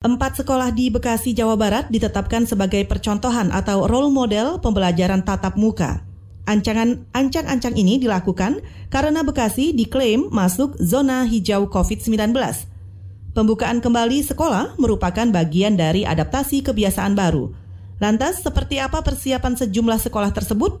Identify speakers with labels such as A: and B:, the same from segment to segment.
A: Empat sekolah di Bekasi, Jawa Barat ditetapkan sebagai percontohan atau role model pembelajaran tatap muka. Ancangan ancang-ancang ini dilakukan karena Bekasi diklaim masuk zona hijau COVID-19. Pembukaan kembali sekolah merupakan bagian dari adaptasi kebiasaan baru. Lantas, seperti apa persiapan sejumlah sekolah tersebut?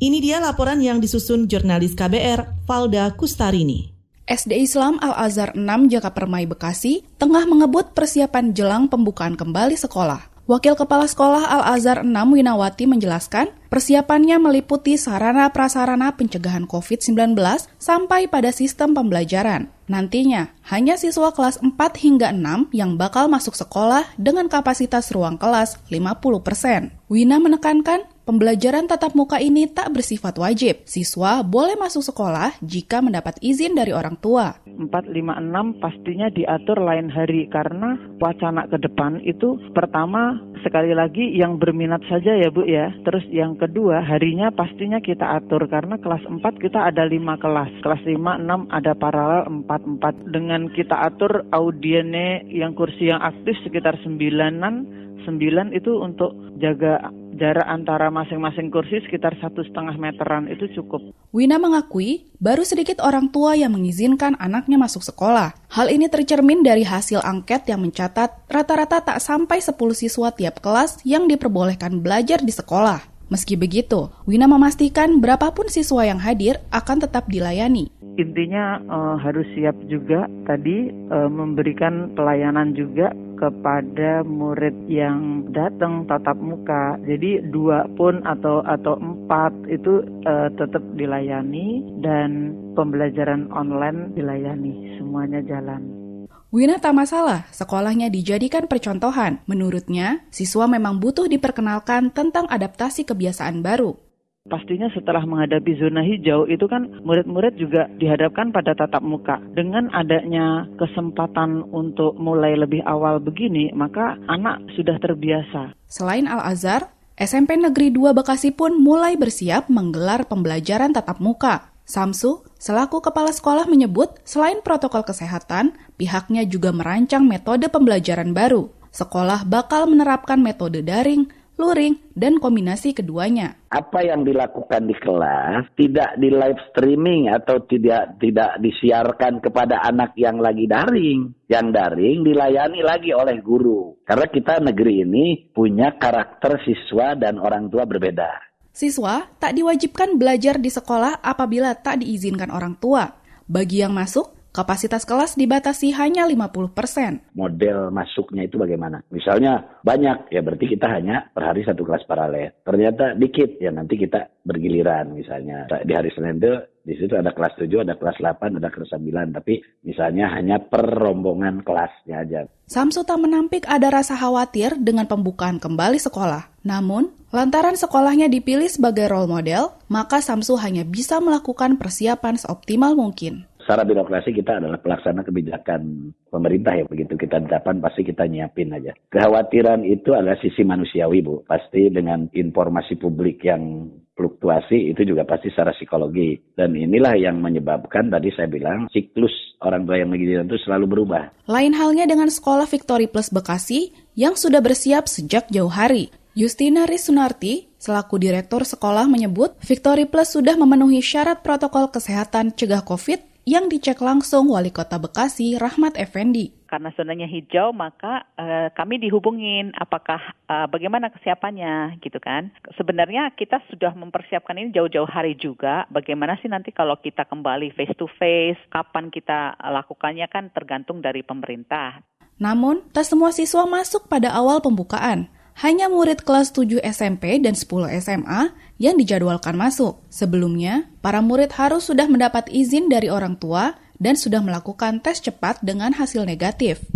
A: Ini dia laporan yang disusun jurnalis KBR, Valda Kustarini.
B: SD Islam Al-Azhar 6 Jaka Permai Bekasi tengah mengebut persiapan jelang pembukaan kembali sekolah. Wakil Kepala Sekolah Al-Azhar 6 Winawati menjelaskan, persiapannya meliputi sarana prasarana pencegahan COVID-19 sampai pada sistem pembelajaran. Nantinya, hanya siswa kelas 4 hingga 6 yang bakal masuk sekolah dengan kapasitas ruang kelas 50%. Wina menekankan, Pembelajaran tatap muka ini tak bersifat wajib. Siswa boleh masuk sekolah jika mendapat izin dari orang tua.
C: 4, 5, 6 pastinya diatur lain hari karena wacana ke depan itu pertama sekali lagi yang berminat saja ya Bu ya. Terus yang kedua harinya pastinya kita atur karena kelas 4 kita ada 5 kelas. Kelas 5, 6 ada paralel 4, 4. Dengan kita atur audiennya yang kursi yang aktif sekitar 9-an. 9 itu untuk jaga jarak antara masing-masing kursi sekitar satu setengah meteran itu cukup.
B: Wina mengakui baru sedikit orang tua yang mengizinkan anaknya masuk sekolah. Hal ini tercermin dari hasil angket yang mencatat rata-rata tak sampai 10 siswa tiap kelas yang diperbolehkan belajar di sekolah. Meski begitu, Wina memastikan berapapun siswa yang hadir akan tetap dilayani.
C: Intinya uh, harus siap juga tadi uh, memberikan pelayanan juga kepada murid yang datang tatap muka. Jadi dua pun atau atau empat itu uh, tetap dilayani dan pembelajaran online dilayani. Semuanya jalan.
B: Wina tak masalah, sekolahnya dijadikan percontohan. Menurutnya, siswa memang butuh diperkenalkan tentang adaptasi kebiasaan baru.
C: Pastinya setelah menghadapi zona hijau itu kan murid-murid juga dihadapkan pada tatap muka. Dengan adanya kesempatan untuk mulai lebih awal begini, maka anak sudah terbiasa.
B: Selain Al-Azhar, SMP Negeri 2 Bekasi pun mulai bersiap menggelar pembelajaran tatap muka. Samsu, selaku kepala sekolah menyebut, selain protokol kesehatan, pihaknya juga merancang metode pembelajaran baru. Sekolah bakal menerapkan metode daring, luring, dan kombinasi keduanya.
D: Apa yang dilakukan di kelas tidak di live streaming atau tidak tidak disiarkan kepada anak yang lagi daring. Yang daring dilayani lagi oleh guru. Karena kita negeri ini punya karakter siswa dan orang tua berbeda.
B: Siswa tak diwajibkan belajar di sekolah apabila tak diizinkan orang tua. Bagi yang masuk, Kapasitas kelas dibatasi hanya 50%.
D: Model masuknya itu bagaimana? Misalnya banyak, ya berarti kita hanya per hari satu kelas paralel. Ternyata dikit, ya nanti kita bergiliran misalnya. Di hari Senin itu di situ ada kelas 7, ada kelas 8, ada kelas 9. Tapi misalnya hanya per rombongan kelasnya aja.
B: Samsu tak menampik ada rasa khawatir dengan pembukaan kembali sekolah. Namun, lantaran sekolahnya dipilih sebagai role model, maka Samsu hanya bisa melakukan persiapan seoptimal mungkin
D: secara birokrasi kita adalah pelaksana kebijakan pemerintah ya begitu kita dapat pasti kita nyiapin aja. Kekhawatiran itu adalah sisi manusiawi Bu. Pasti dengan informasi publik yang fluktuasi itu juga pasti secara psikologi. Dan inilah yang menyebabkan tadi saya bilang siklus orang tua yang begini itu selalu berubah.
B: Lain halnya dengan sekolah Victory Plus Bekasi yang sudah bersiap sejak jauh hari. Justina Risunarti, selaku direktur sekolah menyebut Victory Plus sudah memenuhi syarat protokol kesehatan cegah COVID yang dicek langsung Wali Kota Bekasi Rahmat Effendi.
E: Karena zonanya hijau, maka uh, kami dihubungin apakah uh, bagaimana kesiapannya gitu kan. Sebenarnya kita sudah mempersiapkan ini jauh-jauh hari juga. Bagaimana sih nanti kalau kita kembali face to face, kapan kita lakukannya kan tergantung dari pemerintah.
B: Namun, tak semua siswa masuk pada awal pembukaan hanya murid kelas 7 SMP dan 10 SMA yang dijadwalkan masuk. Sebelumnya, para murid harus sudah mendapat izin dari orang tua dan sudah melakukan tes cepat dengan hasil negatif.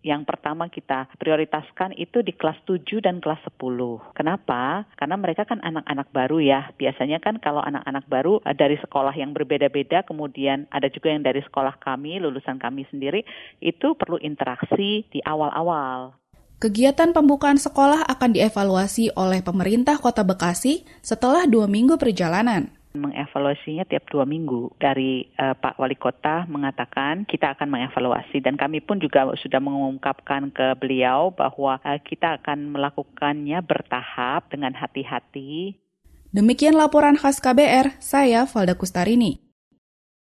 E: Yang pertama kita prioritaskan itu di kelas 7 dan kelas 10. Kenapa? Karena mereka kan anak-anak baru ya. Biasanya kan kalau anak-anak baru eh, dari sekolah yang berbeda-beda, kemudian ada juga yang dari sekolah kami, lulusan kami sendiri, itu perlu interaksi di awal-awal.
B: Kegiatan pembukaan sekolah akan dievaluasi oleh pemerintah Kota Bekasi setelah dua minggu perjalanan.
E: mengevaluasinya tiap dua minggu. Dari uh, Pak Wali Kota mengatakan kita akan mengevaluasi dan kami pun juga sudah mengungkapkan ke beliau bahwa uh, kita akan melakukannya bertahap dengan hati-hati.
B: Demikian laporan khas KBR, saya Valda Kustarini.